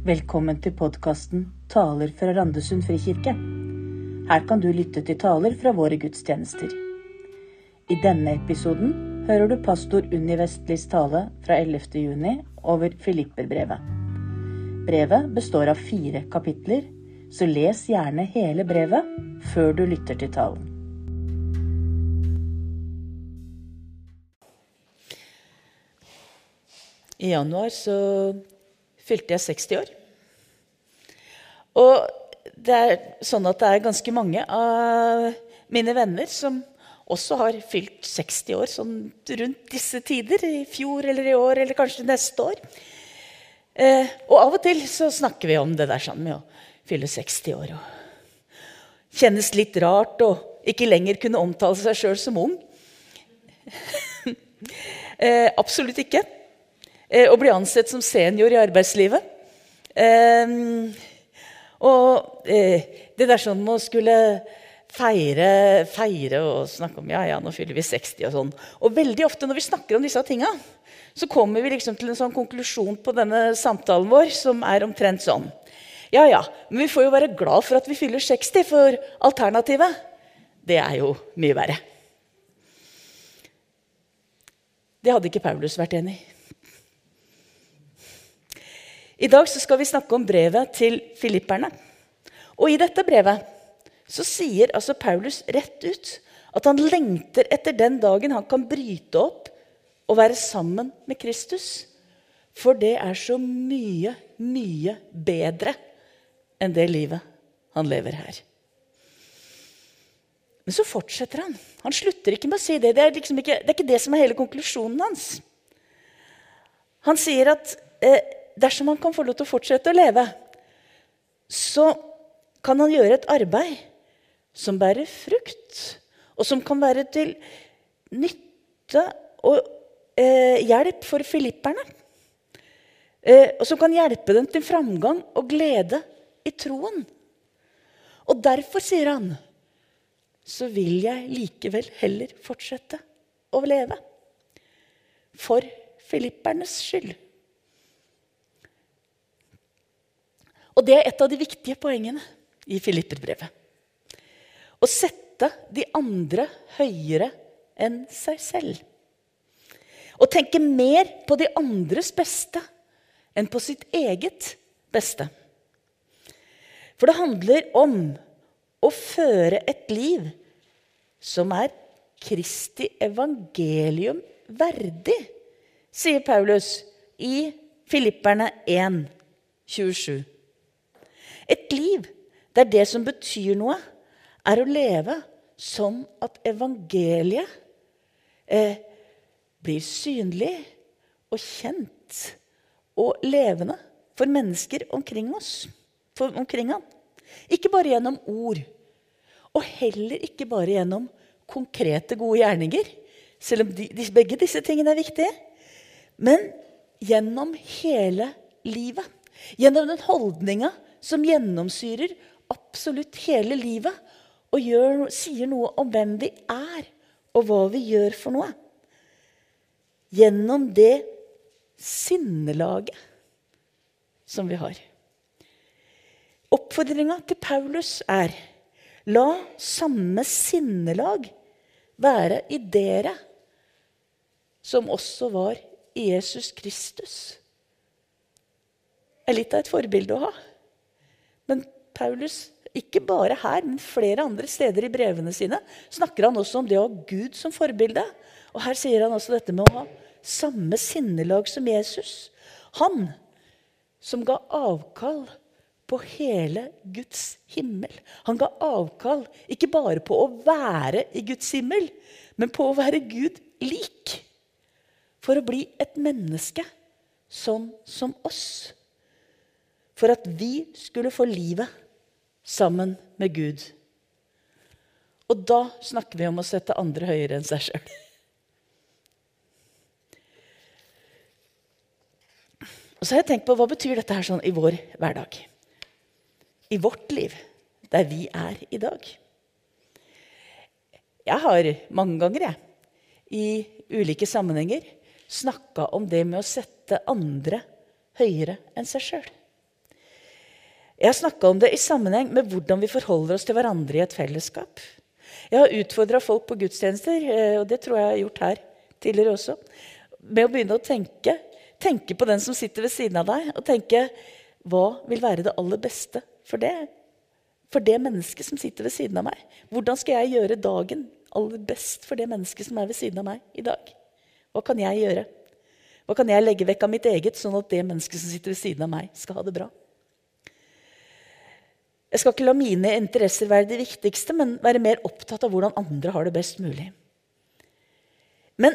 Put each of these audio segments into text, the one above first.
Velkommen til podkasten 'Taler fra Randesund frikirke'. Her kan du lytte til taler fra våre gudstjenester. I denne episoden hører du pastor Unni Vestlis tale fra 11. juni over Filipperbrevet. Brevet består av fire kapitler, så les gjerne hele brevet før du lytter til talen. I januar så fylte jeg 60 år. Og det er sånn at det er ganske mange av mine venner som også har fylt 60 år sånn rundt disse tider. I fjor eller i år eller kanskje neste år. Eh, og av og til så snakker vi om det der sånn med å fylle 60 år. Og kjennes litt rart å ikke lenger kunne omtale seg sjøl som ung. eh, absolutt ikke. Eh, å bli ansett som senior i arbeidslivet. Eh, og eh, det der sånn med å skulle feire, feire og snakke om ja, ja, nå fyller vi 60 og sånn. Og veldig ofte når vi snakker om disse tinga, så kommer vi liksom til en sånn konklusjon på denne samtalen vår som er omtrent sånn. Ja, ja, men vi får jo være glad for at vi fyller 60, for alternativet, det er jo mye verre. Det hadde ikke Paulus vært enig i. I dag skal vi snakke om brevet til filipperne. Og I dette brevet så sier altså Paulus rett ut at han lengter etter den dagen han kan bryte opp og være sammen med Kristus. For det er så mye, mye bedre enn det livet han lever her. Men så fortsetter han. Han slutter ikke med å si det. Det er, liksom ikke, det er ikke det som er hele konklusjonen hans. Han sier at eh, dersom han kan få lov til å fortsette å leve, så kan han gjøre et arbeid som bærer frukt, og som kan være til nytte og eh, hjelp for filipperne. Eh, og som kan hjelpe dem til framgang og glede i troen. Og derfor, sier han, så vil jeg likevel heller fortsette å leve. For filippernes skyld. Og det er et av de viktige poengene i Filipperbrevet. Å sette de andre høyere enn seg selv. Å tenke mer på de andres beste enn på sitt eget beste. For det handler om å føre et liv som er Kristi evangelium verdig, sier Paulus i Filipperne 1, 27. Et liv der det som betyr noe, er å leve sånn at evangeliet eh, blir synlig og kjent og levende for mennesker omkring oss. For, omkring han. Ikke bare gjennom ord, og heller ikke bare gjennom konkrete, gode gjerninger. Selv om de, de, begge disse tingene er viktige. Men gjennom hele livet. Gjennom den holdninga som gjennomsyrer absolutt hele livet og gjør, sier noe om hvem vi er, og hva vi gjør for noe. Gjennom det sinnelaget som vi har. Oppfordringa til Paulus er la samme sinnelag være i dere som også var i Jesus Kristus. Det er litt av et forbilde å ha. Paulus, ikke bare her, men flere andre steder i brevene sine, snakker han også om det å ha Gud som forbilde. Og her sier han også dette med å ha samme sinnelag som Jesus. Han som ga avkall på hele Guds himmel. Han ga avkall ikke bare på å være i Guds himmel, men på å være Gud lik. For å bli et menneske sånn som oss for at vi skulle få livet sammen med Gud. Og da snakker vi om å sette andre høyere enn seg sjøl. Og så har jeg tenkt på Hva betyr dette her sånn i vår hverdag? I vårt liv, der vi er i dag? Jeg har mange ganger jeg, i ulike sammenhenger snakka om det med å sette andre høyere enn seg sjøl. Jeg har snakka om det i sammenheng med hvordan vi forholder oss til hverandre i et fellesskap. Jeg har utfordra folk på gudstjenester, eh, og det tror jeg jeg har gjort her tidligere også, med å begynne å tenke. Tenke på den som sitter ved siden av deg, og tenke hva vil være det aller beste for det? For det mennesket som sitter ved siden av meg. Hvordan skal jeg gjøre dagen aller best for det mennesket som er ved siden av meg i dag? Hva kan jeg gjøre? Hva kan jeg legge vekk av mitt eget, sånn at det mennesket som sitter ved siden av meg, skal ha det bra? Jeg skal ikke la mine interesser være de viktigste, men være mer opptatt av hvordan andre har det best mulig. Men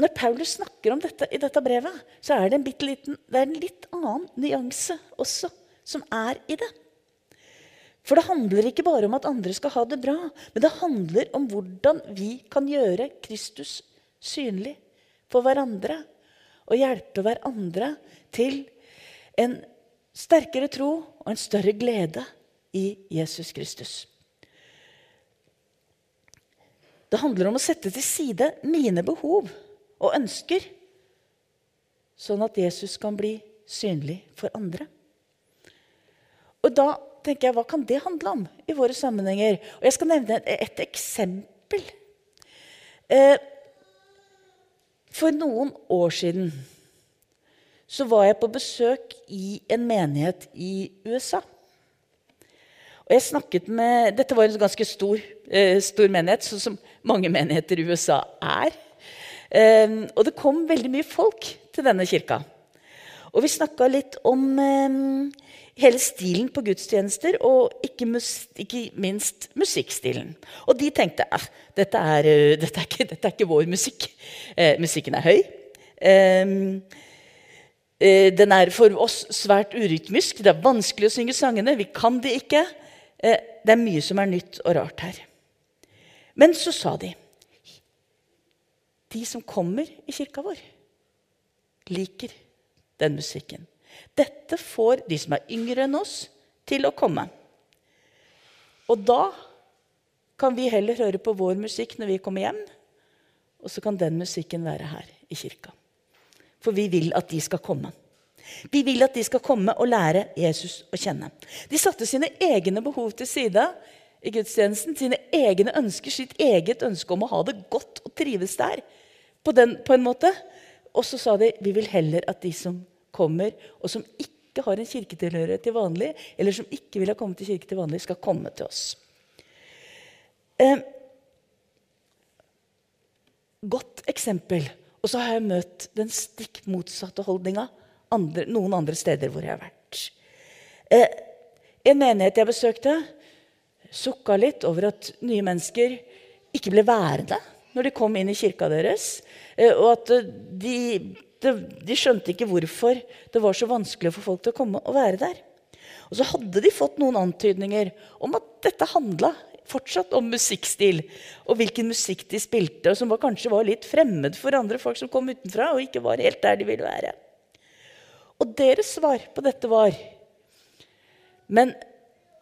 når Paulus snakker om dette i dette brevet, så er det en, liten, det er en litt annen nyanse også som er i det. For det handler ikke bare om at andre skal ha det bra, men det handler om hvordan vi kan gjøre Kristus synlig for hverandre. Og hjelpe hverandre til en sterkere tro og en større glede i Jesus Kristus. Det handler om å sette til side mine behov og ønsker, sånn at Jesus kan bli synlig for andre. Og da tenker jeg, Hva kan det handle om i våre sammenhenger? Og Jeg skal nevne et, eksempel. Eh, for noen år siden så var jeg på besøk i en menighet i USA. Og jeg snakket med, Dette var en ganske stor, eh, stor menighet, sånn som mange menigheter i USA er. Eh, og det kom veldig mye folk til denne kirka. Og vi snakka litt om eh, hele stilen på gudstjenester, og ikke, mus, ikke minst musikkstilen. Og de tenkte at dette, uh, dette, er ikke, dette er ikke vår musikk. Eh, musikken er høy. Eh, eh, den er for oss svært urytmisk. Det er vanskelig å synge sangene. Vi kan det ikke. Eh, det er mye som er nytt og rart her. Men så sa de De som kommer i kirka vår, liker den musikken. Dette får de som er yngre enn oss, til å komme. Og da kan vi heller høre på vår musikk når vi kommer hjem, og så kan den musikken være her i kirka. For vi vil at de skal komme. Vi vil at de skal komme og lære Jesus å kjenne. De satte sine egne behov til side i gudstjenesten. Sine egne ønsker, sitt eget ønske om å ha det godt og trives der. På, den, på en måte. Og så sa de vi vil heller at de som kommer, og som ikke har en kirketilhørighet til vanlig, eller som ikke vil ha kommet til kirke til vanlig, skal komme til oss. Eh, godt eksempel. Og så har jeg møtt den stikk motsatte holdninga andre, noen andre steder hvor jeg har vært. Eh, en menighet jeg besøkte, sukka litt over at nye mennesker ikke ble værende når de kom inn i kirka deres. Eh, og at de, de, de, skjønte ikke hvorfor det var så vanskelig for folk til å komme og være der. Og så hadde de fått noen antydninger om at dette handla fortsatt om musikkstil og hvilken musikk de spilte, og som var, kanskje var litt fremmed for andre folk som kom utenfra og ikke var helt der de ville være. Og deres svar på dette var Men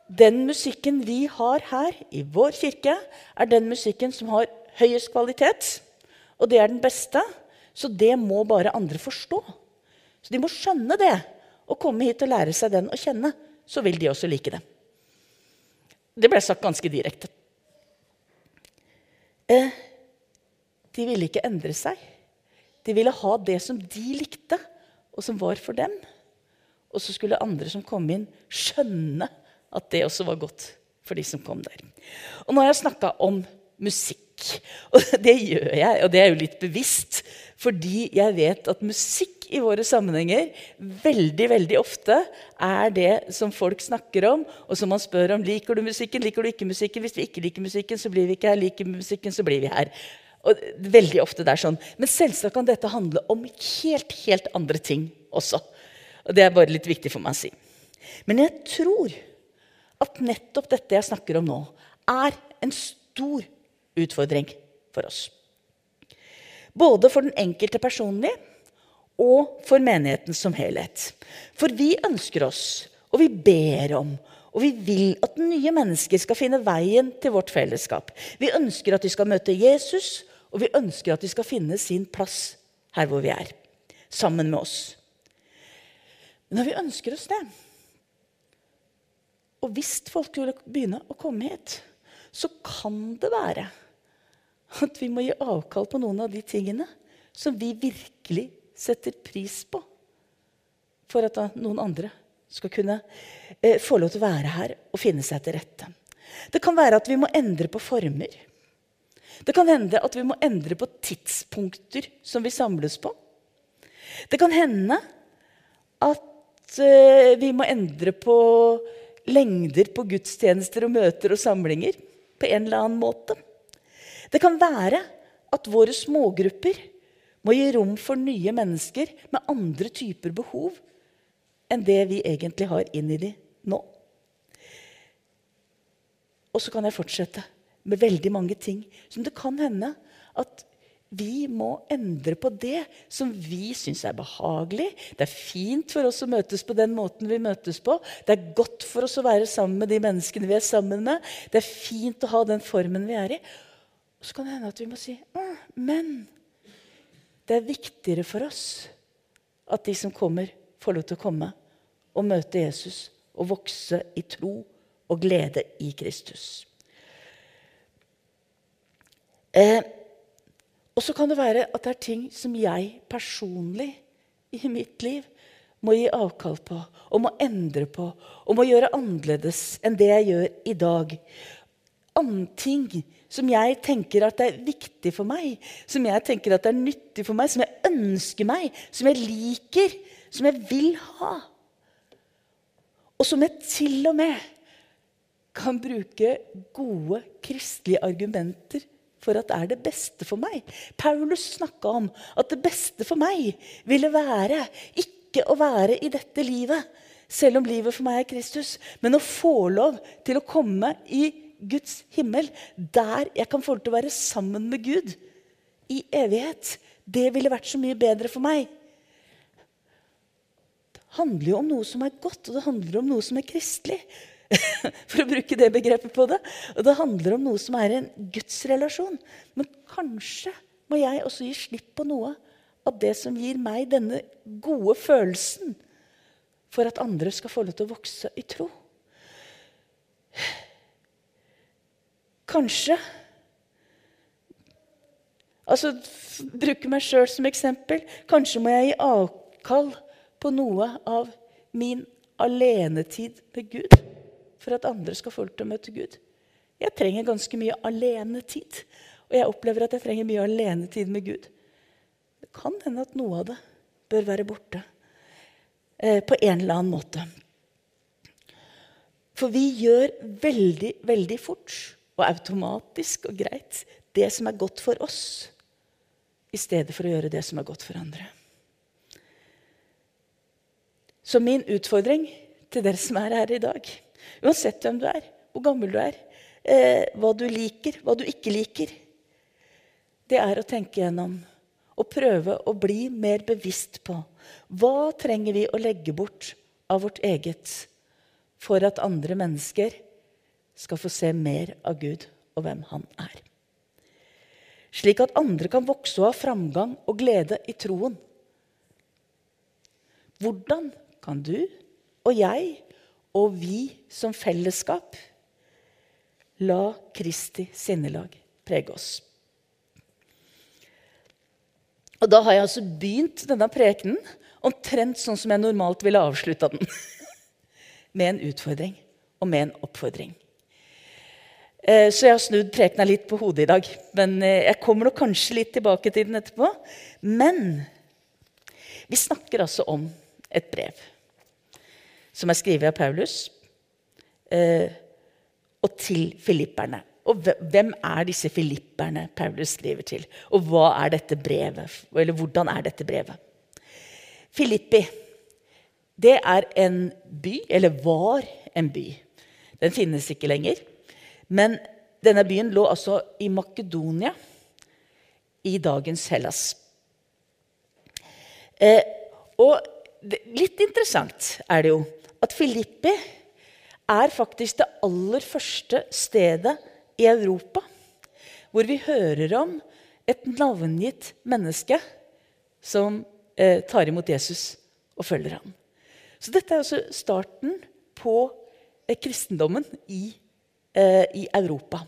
den musikken vi har her i vår kirke, er den musikken som har høyest kvalitet. Og det er den beste. Så det må bare andre forstå. Så de må skjønne det og komme hit og lære seg den å kjenne. Så vil de også like det. Det ble sagt ganske direkte. Eh, de ville ikke endre seg. De ville ha det som de likte og som var for dem. Og så skulle andre som kom inn, skjønne at det også var godt for de som kom der. Og nå har jeg snakka om musikk. Og det gjør jeg, og det er jo litt bevisst, fordi jeg vet at musikk i våre sammenhenger veldig veldig ofte er det som folk snakker om, og som man spør om liker du musikken, liker du ikke musikken. Hvis vi ikke liker musikken, så blir vi ikke her. Liker musikken, så blir vi her. Og veldig ofte det er sånn. Men selvsagt kan dette handle om helt, helt andre ting også. Og Det er bare litt viktig for meg å si. Men jeg tror at nettopp dette jeg snakker om nå, er en stor utfordring for oss. Både for den enkelte personlig og for menigheten som helhet. For vi ønsker oss, og vi ber om, og vi vil at nye mennesker skal finne veien til vårt fellesskap. Vi ønsker at de skal møte Jesus og vi ønsker at de skal finne sin plass her hvor vi er, sammen med oss. Men når vi ønsker oss det, Og hvis folk skulle begynne å komme hit, så kan det være at vi må gi avkall på noen av de tingene som vi virkelig setter pris på, for at noen andre skal kunne eh, få lov til å være her og finne seg til rette. Det kan være at vi må endre på former. Det kan hende at vi må endre på tidspunkter som vi samles på. Det kan hende at uh, vi må endre på lengder på gudstjenester og møter og samlinger på en eller annen måte. Det kan være at våre smågrupper må gi rom for nye mennesker med andre typer behov enn det vi egentlig har inn i de nå. Og så kan jeg fortsette med veldig mange ting som det kan hende at vi må endre på det som vi syns er behagelig. Det er fint for oss å møtes på den måten vi møtes på. Det er godt for oss å være sammen med de menneskene vi er sammen med. Det er fint å ha den formen vi er i. Så kan det hende at vi må si men det er viktigere for oss at de som kommer, får lov til å komme og møte Jesus og vokse i tro og glede i Kristus. Eh, og så kan det være at det er ting som jeg personlig i mitt liv må gi avkall på og må endre på og må gjøre annerledes enn det jeg gjør i dag. Andre ting som jeg tenker at er viktig for meg, som jeg tenker at er nyttig for meg, som jeg ønsker meg, som jeg liker, som jeg vil ha. Og som jeg til og med kan bruke gode kristelige argumenter for at det er det beste for meg. Paulus snakka om at det beste for meg ville være ikke å være i dette livet, selv om livet for meg er Kristus, men å få lov til å komme i Guds himmel, der jeg kan få lov til å være sammen med Gud i evighet. Det ville vært så mye bedre for meg. Det handler jo om noe som er godt, og det handler om noe som er kristelig. for å bruke det begrepet på det. Og det handler om noe som er en gudsrelasjon. Men kanskje må jeg også gi slipp på noe av det som gir meg denne gode følelsen, for at andre skal få lov til å vokse i tro. Kanskje Altså, bruke meg sjøl som eksempel. Kanskje må jeg gi avkall på noe av min alenetid med Gud for at andre skal få lov til å møte Gud. Jeg trenger ganske mye alenetid. Og jeg opplever at jeg trenger mye alenetid med Gud. Det kan hende at noe av det bør være borte eh, på en eller annen måte. For vi gjør veldig, veldig fort og automatisk og greit det som er godt for oss, i stedet for å gjøre det som er godt for andre. Så min utfordring til dere som er her i dag, Uansett hvem du er, hvor gammel du er, eh, hva du liker, hva du ikke liker. Det er å tenke gjennom og prøve å bli mer bevisst på hva trenger vi å legge bort av vårt eget for at andre mennesker skal få se mer av Gud og hvem han er. Slik at andre kan vokse og ha framgang og glede i troen. Hvordan kan du og jeg og vi som fellesskap la Kristi sinnelag prege oss. Og Da har jeg altså begynt denne prekenen omtrent sånn som jeg normalt ville avslutta den. med en utfordring og med en oppfordring. Eh, så jeg har snudd prekena litt på hodet i dag. Men eh, Jeg kommer nok kanskje litt tilbake til den etterpå. Men vi snakker altså om et brev som er skrevet av Paulus, eh, og til filipperne. Og hvem er disse filipperne Paulus skriver til? Og hva er dette brevet? Eller hvordan er dette brevet? Filippi, det er en by, eller var en by. Den finnes ikke lenger. Men denne byen lå altså i Makedonia, i dagens Hellas. Eh, og litt interessant er det jo at Filippi er faktisk det aller første stedet i Europa hvor vi hører om et navngitt menneske som eh, tar imot Jesus og følger ham. Så dette er altså starten på eh, kristendommen i, eh, i Europa.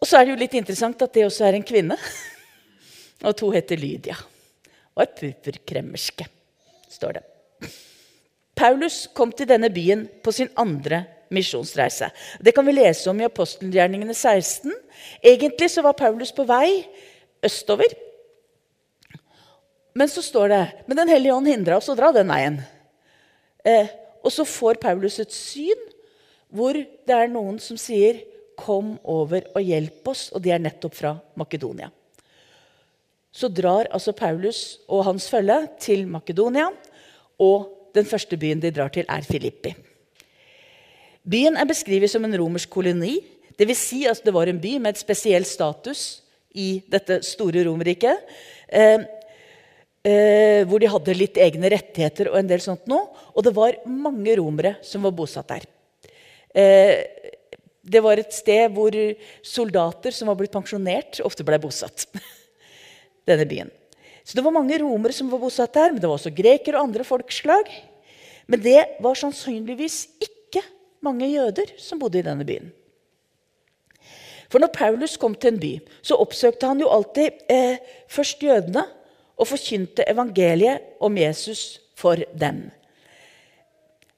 Og så er det jo litt interessant at det også er en kvinne. Og at hun heter Lydia. Og er purpurkremmerske, står det. Paulus kom til denne byen på sin andre misjonsreise. Det kan vi lese om i apostelgjerningene 16. Egentlig så var Paulus på vei østover. Men så står det Men Den hellige ånd hindra oss å dra den veien. Eh, og så får Paulus et syn hvor det er noen som sier 'Kom over og hjelp oss', og de er nettopp fra Makedonia. Så drar altså Paulus og hans følge til Makedonia, og den første byen de drar til, er Filippi. Byen er beskrevet som en romersk koloni. Dvs. Si at det var en by med et spesiell status i dette store Romerriket. Eh, eh, hvor de hadde litt egne rettigheter og en del sånt noe. Og det var mange romere som var bosatt der. Eh, det var et sted hvor soldater som var blitt pensjonert, ofte ble bosatt. Denne byen. Så det var mange romere som var bosatt der, men det var også grekere og andre folkeslag. Men det var sannsynligvis ikke mange jøder som bodde i denne byen. For når Paulus kom til en by, så oppsøkte han jo alltid eh, først jødene og forkynte evangeliet om Jesus for dem.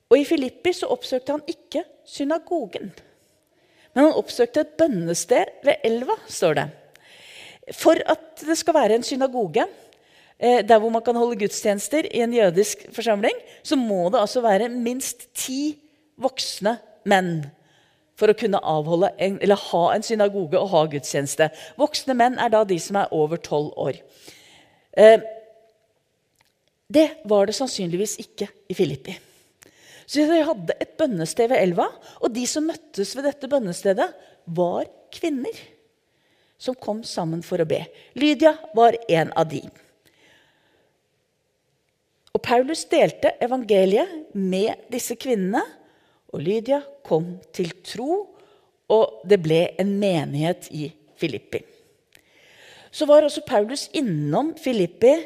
Og I Filippi så oppsøkte han ikke synagogen. Men han oppsøkte et bønnested ved elva, står det. For at det skal være en synagoge, der hvor man kan holde gudstjenester i en jødisk forsamling, så må det altså være minst ti voksne menn for å kunne en, ha en synagoge og ha gudstjeneste. Voksne menn er da de som er over tolv år. Eh, det var det sannsynligvis ikke i Filippi. Så de hadde et bønnested ved elva, og de som møttes ved dette bønnestedet, var kvinner som kom sammen for å be. Lydia var en av de. Og Paulus delte evangeliet med disse kvinnene og Lydia kom til tro, og det ble en menighet i Filippi. Så var også Paulus innom Filippi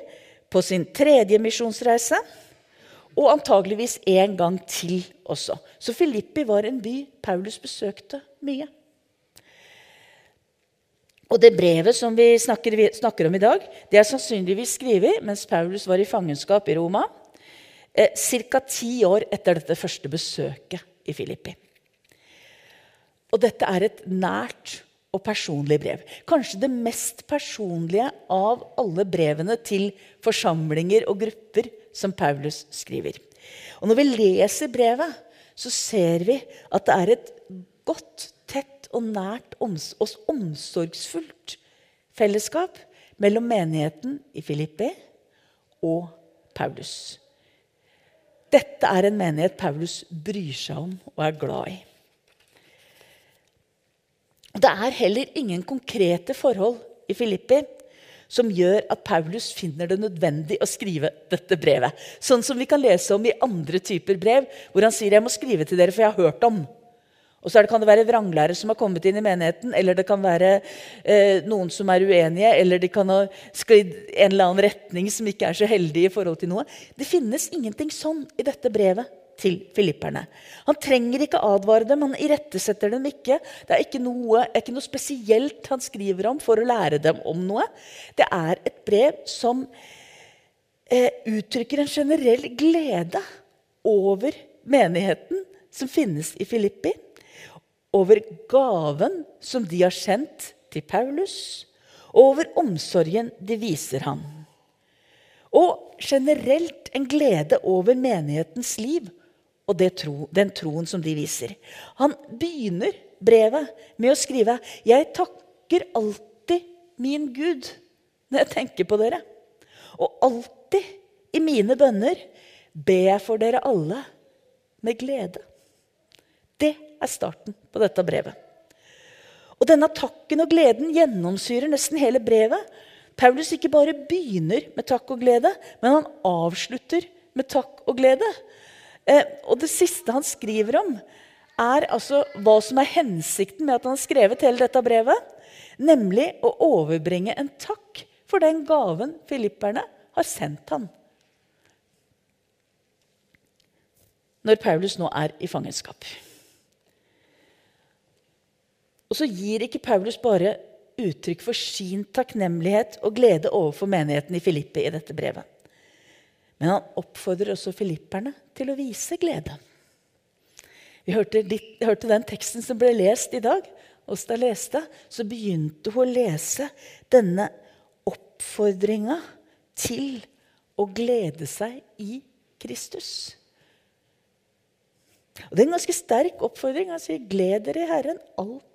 på sin tredje misjonsreise. Og antageligvis en gang til også. Så Filippi var en by Paulus besøkte mye. Og det brevet som vi snakker, snakker om i dag, det er sannsynligvis skrevet mens Paulus var i fangenskap i Roma. Eh, Ca. ti år etter dette første besøket i Filippi. Og dette er et nært og personlig brev. Kanskje det mest personlige av alle brevene til forsamlinger og grupper som Paulus skriver. Og Når vi leser brevet, så ser vi at det er et godt, og nært oss omsorgsfullt fellesskap mellom menigheten i Filippi og Paulus. Dette er en menighet Paulus bryr seg om og er glad i. Det er heller ingen konkrete forhold i Filippi som gjør at Paulus finner det nødvendig å skrive dette brevet. Sånn som vi kan lese om i andre typer brev, hvor han sier jeg må skrive til dere, for jeg har hørt om. Og så kan det være vranglærer som har kommet inn i menigheten, eller det kan være eh, noen som er uenige, eller de kan ha sklidd en eller annen retning som ikke er så heldig i forhold til noe. Det finnes ingenting sånn i dette brevet til filipperne. Han trenger ikke advare dem, han irettesetter dem ikke. Det er ikke noe, ikke noe spesielt han skriver om for å lære dem om noe. Det er et brev som eh, uttrykker en generell glede over menigheten som finnes i Filippi over gaven som de har sendt til Paulus, og over omsorgen de viser ham. Og generelt en glede over menighetens liv og tro, den troen som de viser. Han begynner brevet med å skrive 'Jeg takker alltid min Gud når jeg tenker på dere'. Og alltid i mine bønner ber jeg for dere alle med glede. Det er starten på dette brevet. Og denne takken og gleden gjennomsyrer nesten hele brevet. Paulus ikke bare begynner med takk og glede, men han avslutter med takk og glede. Eh, og det siste han skriver om, er altså hva som er hensikten med at han har skrevet hele dette brevet. Nemlig å overbringe en takk for den gaven filipperne har sendt ham. når Paulus nå er i fangenskap. Og så gir ikke Paulus bare uttrykk for sin takknemlighet og glede overfor menigheten i Filippi i dette brevet. Men han oppfordrer også filipperne til å vise glede. Vi hørte, litt, hørte den teksten som ble lest i dag. Åsta leste, så begynte hun å lese denne oppfordringa til å glede seg i Kristus. Og Det er en ganske sterk oppfordring. Han sier 'gled dere i Herren alltid'.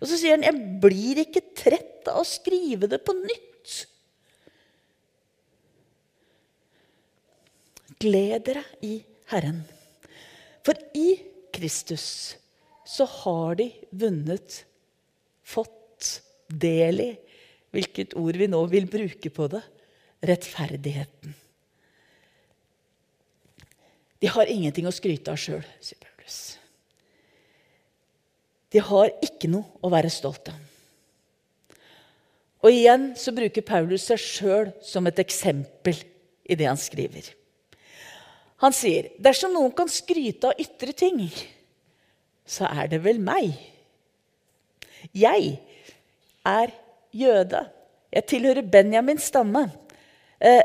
Og så sier han 'jeg blir ikke trett av å skrive det på nytt'. Gled dere i Herren. For i Kristus så har de vunnet, fått del i, hvilket ord vi nå vil bruke på det, rettferdigheten. De har ingenting å skryte av sjøl, sier Paulus. De har ikke noe å være stolt av. Og igjen så bruker Paulus seg sjøl som et eksempel i det han skriver. Han sier dersom noen kan skryte av ytre ting, så er det vel meg. Jeg er jøde. Jeg tilhører Benjamins stamme. Eh,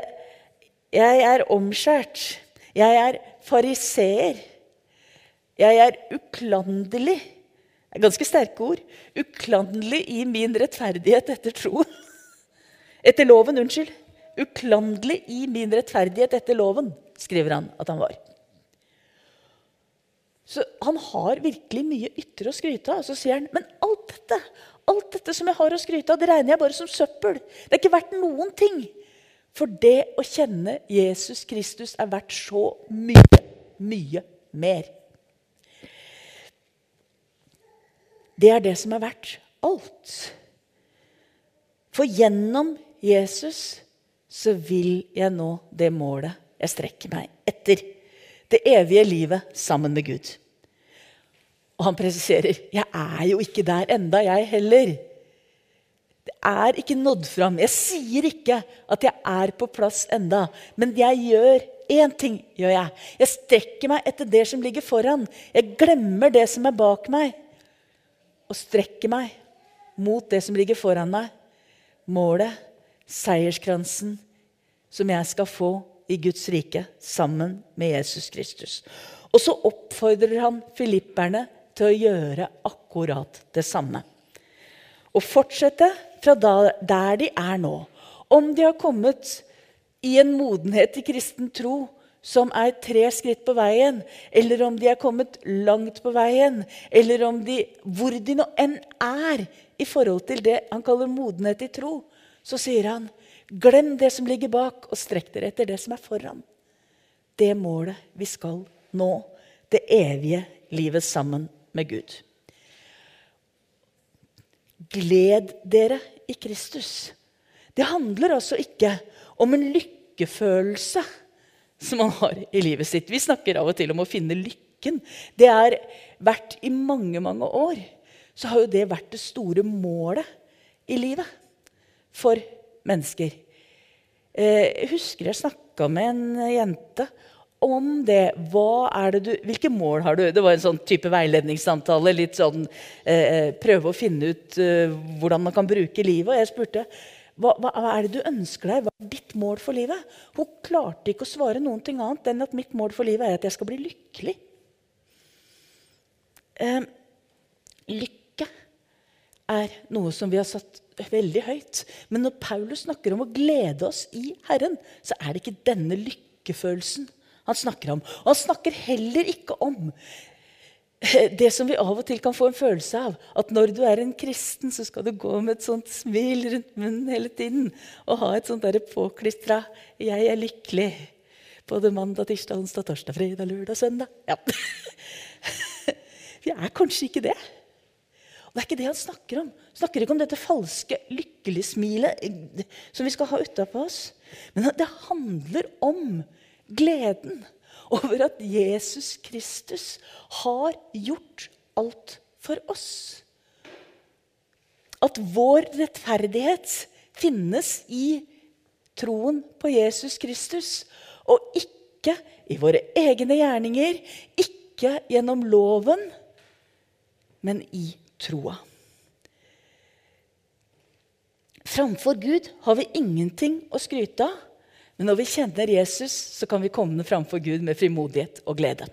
jeg er omskjært. Jeg er fariseer. Jeg er uklanderlig. Det er ganske sterke ord. Uklanderlig i min rettferdighet etter tro. Etter loven, unnskyld. Uklanderlig i min rettferdighet etter loven, skriver han at han var. Så han har virkelig mye ytre å skryte av. Så sier han men alt dette alt dette som jeg har å skryte av, det regner jeg bare som søppel. Det er ikke verdt noen ting. For det å kjenne Jesus Kristus er verdt så mye, mye mer. Det er det som er verdt alt. For gjennom Jesus så vil jeg nå det målet jeg strekker meg etter det evige livet sammen med Gud. Og han presiserer jeg er jo ikke der enda, jeg heller. Det er ikke nådd fram. Jeg sier ikke at jeg er på plass enda, men jeg gjør én ting. gjør Jeg Jeg strekker meg etter det som ligger foran. Jeg glemmer det som er bak meg, og strekker meg mot det som ligger foran meg. Målet, seierskransen, som jeg skal få i Guds rike sammen med Jesus Kristus. Og så oppfordrer han filipperne til å gjøre akkurat det samme. Og fortsette fra der de er nå. Om de har kommet i en modenhet i kristen tro som er tre skritt på veien, eller om de er kommet langt på veien, eller om de, hvor de nå enn er i forhold til det han kaller modenhet i tro, så sier han Glem det som ligger bak, og strekk dere etter det som er foran. Det målet vi skal nå. Det evige livet sammen med Gud. Gled dere i Kristus. Det handler altså ikke om en lykkefølelse som man har i livet sitt. Vi snakker av og til om å finne lykken. Det er vært i mange, mange år. Så har jo det vært det store målet i livet for mennesker. Eh, jeg husker jeg snakka med en jente om det. Det du, hvilke mål har du? Det var en sånn type veiledningssamtale. litt sånn, eh, Prøve å finne ut eh, hvordan man kan bruke livet. Og jeg spurte hva, hva, er det du ønsker deg? Hva er ditt mål for livet? Hun klarte ikke å svare noen ting annet enn at mitt mål for livet er at jeg skal bli lykkelig. Eh, lykke er noe som vi har satt veldig høyt. Men når Paulus snakker om å glede oss i Herren, så er det ikke denne lykkefølelsen han snakker om. Og han snakker heller ikke om det som vi av og til kan få en følelse av. At når du er en kristen, så skal du gå med et sånt smil rundt munnen hele tiden. Og ha et sånt påklistra 'Jeg er lykkelig' både mandag, tirsdag, onsdag, torsdag, fredag, lørdag, søndag. Ja. Vi er kanskje ikke det. Det er ikke det han snakker om. Han snakker ikke om dette falske lykkelig-smilet som vi skal ha utapå oss. Men det handler om gleden over at Jesus Kristus har gjort alt for oss. At vår rettferdighet finnes i troen på Jesus Kristus, og ikke i våre egne gjerninger, ikke gjennom loven, men i troa. Framfor Gud har vi ingenting å skryte av. Men når vi kjenner Jesus, så kan vi komme framfor Gud med frimodighet og glede.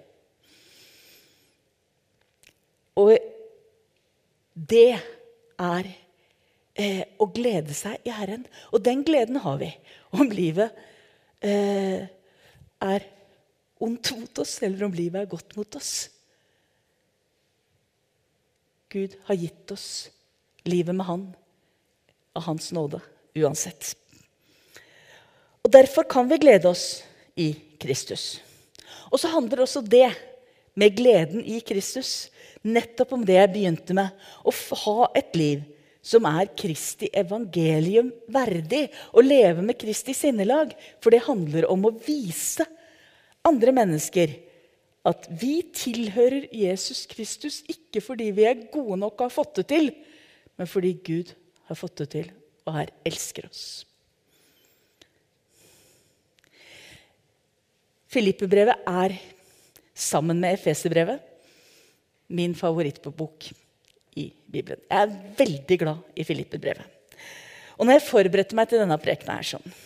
Og det er eh, å glede seg i Herren. Og den gleden har vi om livet eh, er ondt mot oss, eller om livet er godt mot oss. Gud har gitt oss livet med Han av Hans nåde uansett. Og Derfor kan vi glede oss i Kristus. Og så handler også det med gleden i Kristus nettopp om det jeg begynte med. Å ha et liv som er Kristi evangelium verdig. Å leve med Kristi sinnelag. For det handler om å vise andre mennesker at vi tilhører Jesus Kristus ikke fordi vi er gode nok og har fått det til, men fordi Gud har fått det til og her elsker oss. Filippebrevet er, sammen med Efeserbrevet, min favorittbok i Bibelen. Jeg er veldig glad i Filippebrevet. Og når jeg forberedte meg til denne prekenen, sånn,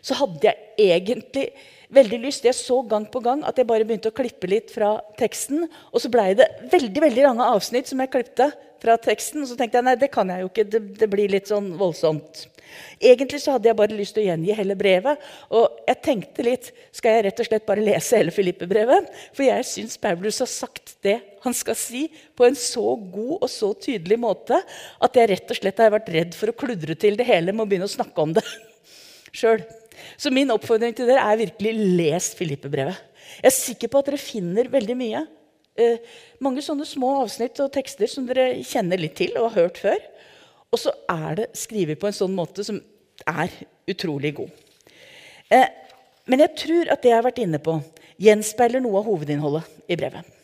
så hadde jeg egentlig veldig lyst Jeg så gang på gang at jeg bare begynte å klippe litt fra teksten. Og så blei det veldig veldig lange avsnitt som jeg klippte fra teksten. Og så tenkte jeg nei, det kan jeg jo ikke. Det, det, blir litt sånn voldsomt. Egentlig så hadde jeg bare lyst til å gjengi hele brevet. Og jeg tenkte litt skal jeg rett og slett bare lese hele Filippe-brevet? For jeg syns Paulus har sagt det han skal si, på en så god og så tydelig måte at jeg rett og slett har vært redd for å kludre til det hele med å begynne å snakke om det sjøl. Så min oppfordring til dere er virkelig les Filippe-brevet. Jeg er sikker på at dere finner veldig mye mange sånne små avsnitt og tekster som dere kjenner litt til og har hørt før. Og så er det skrevet på en sånn måte som er utrolig god. Eh, men jeg tror at det jeg har vært inne på, gjenspeiler noe av hovedinnholdet i brevet.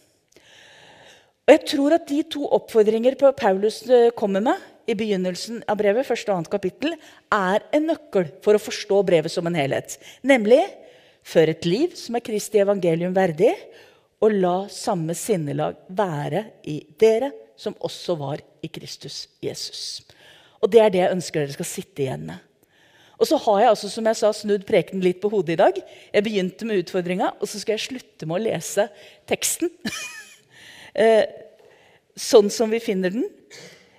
Og jeg tror at de to oppfordringer Paulus eh, kommer med i begynnelsen av brevet, første og annet kapittel, er en nøkkel for å forstå brevet som en helhet. Nemlig før et liv som er Kristi evangelium verdig, og la samme sinnelag være i dere som også var i Kristus Jesus. Og Det er det jeg ønsker dere skal sitte igjen med. Og så har jeg altså, som jeg sa, snudd preken litt på hodet i dag. Jeg begynte med utfordringa, og så skal jeg slutte med å lese teksten. eh, sånn som vi finner den.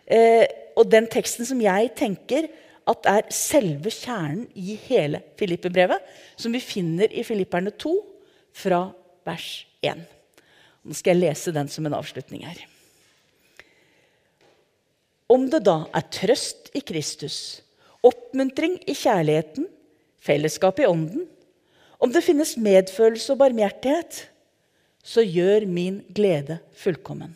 Eh, og den teksten som jeg tenker at er selve kjernen i hele Filippe-brevet, som vi finner i Filipperne 2, fra vers 1. Nå skal jeg lese den som en avslutning her. Om det da er trøst i Kristus, oppmuntring i kjærligheten, fellesskap i ånden, om det finnes medfølelse og barmhjertighet, så gjør min glede fullkommen.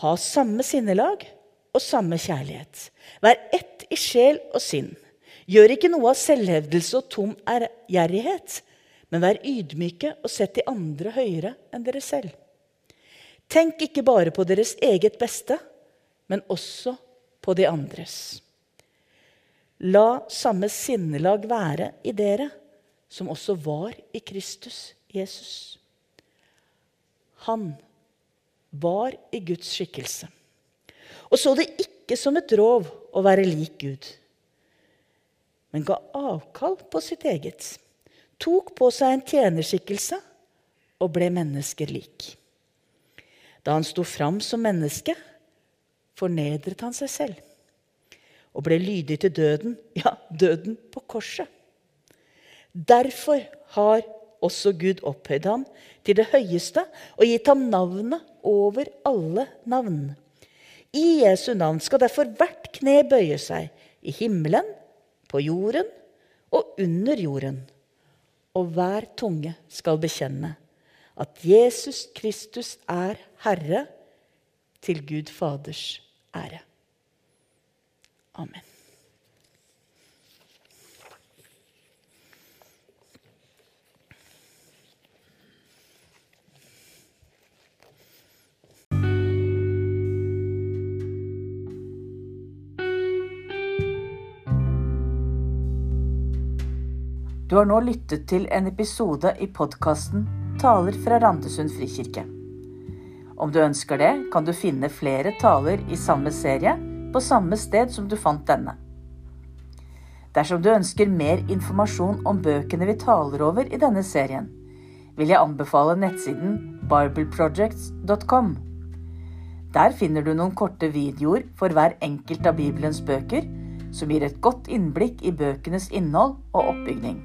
Ha samme sinnelag og samme kjærlighet. Vær ett i sjel og sinn. Gjør ikke noe av selvhevdelse og tom ærgjerrighet, men vær ydmyke og sett de andre høyere enn dere selv. Tenk ikke bare på deres eget beste, men også på de andres. La samme sinnelag være i dere som også var i Kristus Jesus. Han var i Guds skikkelse og så det ikke som et rov å være lik Gud, men ga avkall på sitt eget tok på seg en tjenerskikkelse og ble mennesker lik. Da han sto fram som menneske, fornedret han seg selv og ble lydig til døden, ja, døden på korset. Derfor har også Gud opphøyd ham til det høyeste og gitt ham navnet over alle navn. I Jesu navn skal derfor hvert kne bøye seg, i himmelen, på jorden og under jorden og hver tunge skal bekjenne at Jesus Kristus er Herre, til Gud Faders ære. Amen. Du har nå lyttet til en episode i podkasten Taler fra Randesund frikirke. Om du ønsker det, kan du finne flere taler i samme serie på samme sted som du fant denne. Dersom du ønsker mer informasjon om bøkene vi taler over i denne serien, vil jeg anbefale nettsiden bibleprojects.com. Der finner du noen korte videoer for hver enkelt av Bibelens bøker, som gir et godt innblikk i bøkenes innhold og oppbygning.